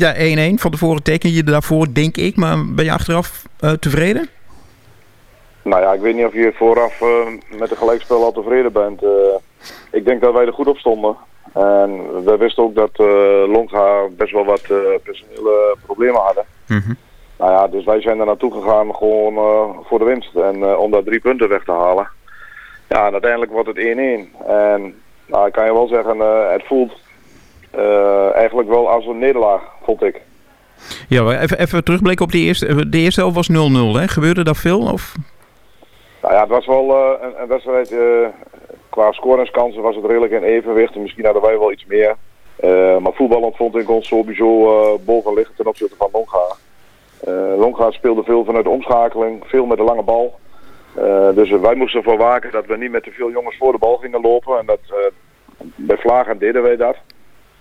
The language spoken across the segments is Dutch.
Ja, 1-1. Van tevoren teken je daarvoor, denk ik. Maar ben je achteraf tevreden? Nou ja, ik weet niet of je vooraf met de gelijkspel al tevreden bent. ik denk dat wij er goed op stonden. En we wisten ook dat Longha best wel wat personele problemen hadden. Mhm. Nou ja, dus wij zijn er naartoe gegaan gewoon voor de winst. En om daar drie punten weg te halen. Ja, en uiteindelijk wordt het 1-1. En nou, ik kan je wel zeggen, het voelt eigenlijk wel als een nederlaag, vond ik. Ja, even, even terugblikken op die eerste. De eerste helft was 0-0, hè? Gebeurde dat veel? Of? Nou ja, het was wel een, een, wedstrijd qua scoringskansen was het redelijk in evenwicht. Misschien hadden wij wel iets meer. Uh, maar voetballend vond ik ons sowieso boven liggen ten opzichte van Longa. Longa speelde veel vanuit de omschakeling, veel met de lange bal. dus wij moesten ervoor waken dat we niet met te veel jongens voor de bal gingen lopen. En dat, bij Vlagen deden wij dat.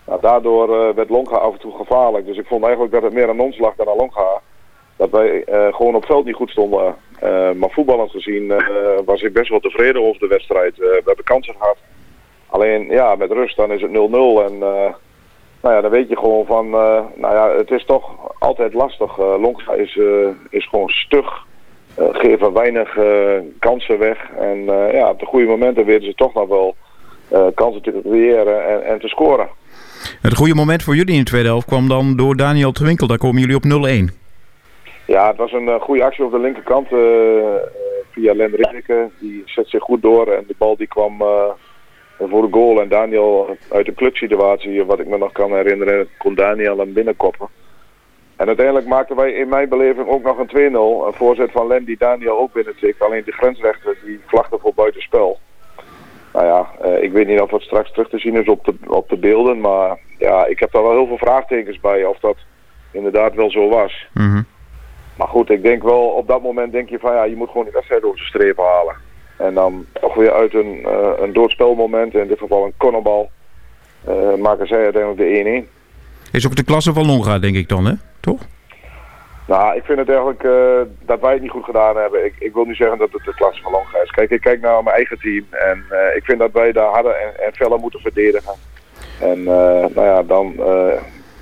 Nou, daardoor werd Longa af en toe gevaarlijk. Dus ik vond eigenlijk dat het meer aan ons lag dan aan Longa. Dat wij gewoon op veld niet goed stonden. Uh, maar voetballend gezien uh, was ik best wel tevreden over de wedstrijd. Uh, we hebben kansen gehad. Alleen ja, met rust dan is het 0-0 en nou ja, dan weet je gewoon van, nou ja, het is toch altijd lastig. Longa is, is gewoon stug, geven weinig kansen weg en ja, op de goede momenten weten ze toch nog wel kansen te creëren en, en te scoren. Het goede moment voor jullie in de tweede helft kwam dan door Daniel Twinkel. Daar komen jullie op 0-1. Ja, het was een uh, goede actie op de linkerkant uh, via Len Rinneke. Die zet zich goed door en de bal die kwam voor de goal. En Daniel uit de clubsituatie, wat ik me nog kan herinneren, kon Daniel hem binnenkoppen. En uiteindelijk maakten wij in mijn beleving ook nog een 2-0. Een voorzet van Len die Daniel ook binnentikt. Alleen de grensrechter die vlagde voor buitenspel. Ik weet niet of het straks terug te zien is op de, op de beelden. Maar ja, ik heb daar wel heel veel vraagtekens bij of dat inderdaad wel zo was. Mm maar goed, ik denk wel, op dat moment denk je van ja, je moet gewoon die wedstrijd over zijn streep halen. En dan toch weer uit een, uh, een doodspelmoment, in dit geval een cornerbal, uh, maken zij uiteindelijk de 1-1. Is ook de klasse van Longa, denk ik dan, hè? Toch? Nou, ik vind het eigenlijk uh, dat wij het niet goed gedaan hebben. Ik, ik wil niet zeggen dat het de klasse van Longa is. Kijk, ik kijk naar mijn eigen team en ik vind dat wij daar harder en, en feller moeten verdedigen. En nou ja, dan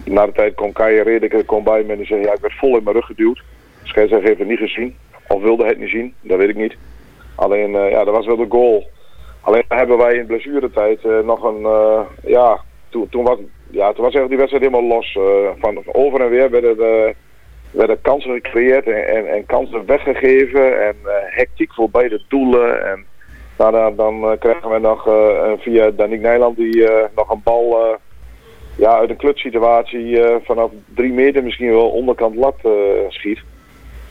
na de tijd kon Kai Redeke kon bij me en zei ja, ik werd vol in mijn rug geduwd scheidsrechter heeft het niet gezien. Of wilde het niet zien, dat weet ik niet. Alleen, ja, dat was wel de goal. Alleen hebben wij in blessuretijd nog een, ja, toen, toen, was, ja, toen was eigenlijk die wedstrijd helemaal los. van over en weer werden, de, werden kansen gecreëerd en, en, en kansen weggegeven en hectiek voor beide doelen. En nou, dan, dan krijgen we nog via Danik Nijland die nog een bal ja, uit een klutsituatie vanaf drie meter misschien wel onderkant lat schiet.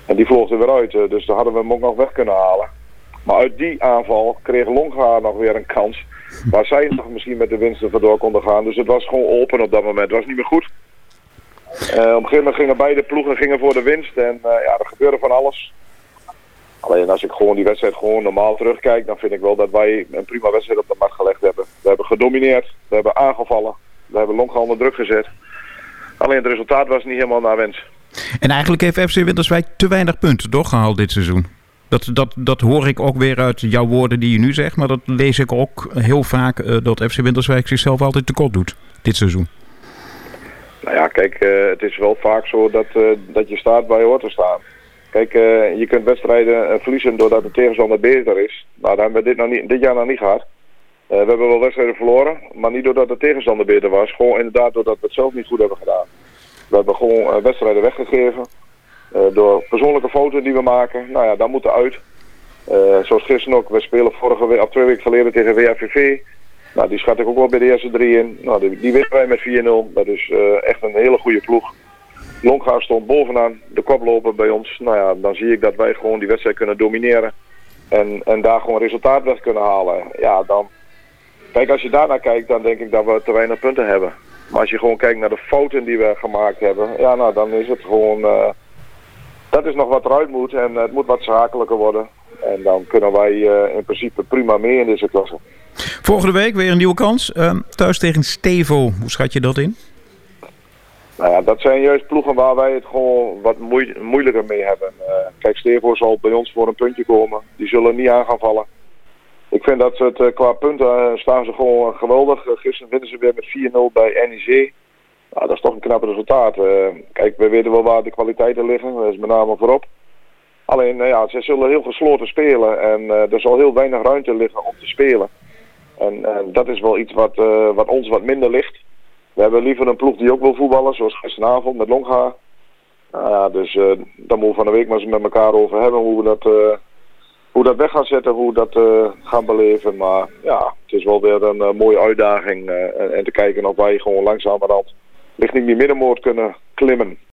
En die vloog er weer uit, eh, dus daar hadden we hem ook nog weg kunnen halen. Maar uit die aanval kreeg Longa nog weer een kans. Waar zij nog misschien met de winsten vandoor konden gaan. Dus het was gewoon open op dat moment. Het was niet meer goed. Uh, op een gegeven moment gingen beide ploegen gingen voor de winst. En uh, ja, er gebeurde van alles. Alleen als ik gewoon die wedstrijd gewoon normaal terugkijk... dan vind ik wel dat wij een prima wedstrijd op de mat gelegd hebben. We hebben gedomineerd. We hebben aangevallen. We hebben Longa onder druk gezet. Alleen het resultaat was niet helemaal naar wens. En eigenlijk heeft FC Winterswijk te weinig punten doorgehaald dit seizoen. Dat, dat, dat hoor ik ook weer uit jouw woorden die je nu zegt. Maar dat lees ik ook heel vaak uh, dat FC Winterswijk zichzelf altijd tekort doet dit seizoen. Nou ja, kijk, uh, het is wel vaak zo dat, uh, dat je staat waar je hoort te staan. Kijk, je kunt wedstrijden verliezen doordat de tegenstander beter is. Nou, dat hebben we dit, nog niet, dit jaar nog niet gehad. we hebben wel wedstrijden verloren, maar niet doordat de tegenstander beter was. Gewoon inderdaad doordat we het zelf niet goed hebben gedaan. We hebben gewoon wedstrijden weggegeven. Door persoonlijke foto's die we maken. Nou ja, dat moet eruit. Uh, zoals gisteren ook. We spelen vorige week, of twee weken geleden tegen WFVV. Nou, die schat ik ook wel bij de eerste drie in. Nou, die, winnen wij met 4-0. Dat is echt een hele goede ploeg. Longhaar stond bovenaan, de koploper bij ons. Nou ja, dan zie ik dat wij gewoon die wedstrijd kunnen domineren. En, en daar gewoon resultaat weg kunnen halen. Ja, dan... Kijk, als je daarnaar kijkt, dan denk ik dat we te weinig punten hebben. Maar als je gewoon kijkt naar de fouten die we gemaakt hebben, ja, nou, dan is het gewoon... Uh, dat is nog wat eruit moet en het moet wat zakelijker worden. En dan kunnen wij uh, in principe prima mee in deze klasse. Volgende week weer een nieuwe kans. Uh, thuis tegen Stevo. Hoe schat je dat in? Nou ja, dat zijn juist ploegen waar wij het gewoon wat moeilijker mee hebben. Uh, kijk, Stevo zal bij ons voor een puntje komen. Die zullen niet aan gaan vallen. Ik vind dat het eh, qua punten eh, staan ze gewoon geweldig. Eh, gisteren winnen ze weer met 4-0 bij NEC. Nou, dat is toch een knap resultaat. Kijk, we weten wel waar de kwaliteiten liggen. Dat is met name voorop. Alleen, ja, ze zullen heel gesloten spelen. En er zal heel weinig ruimte liggen om te spelen. En dat is wel iets wat, wat ons wat minder ligt. We hebben liever een ploeg die ook wil voetballen, zoals gisteravond met Longha. Nou dus uh, daar moeten we van de week maar eens met elkaar over hebben hoe we dat, hoe dat weg gaan zetten, hoe dat gaan beleven. Maar ja, het is wel weer een mooie uitdaging en, te kijken of wij gewoon langzamerhand richting die middenmoot kunnen klimmen.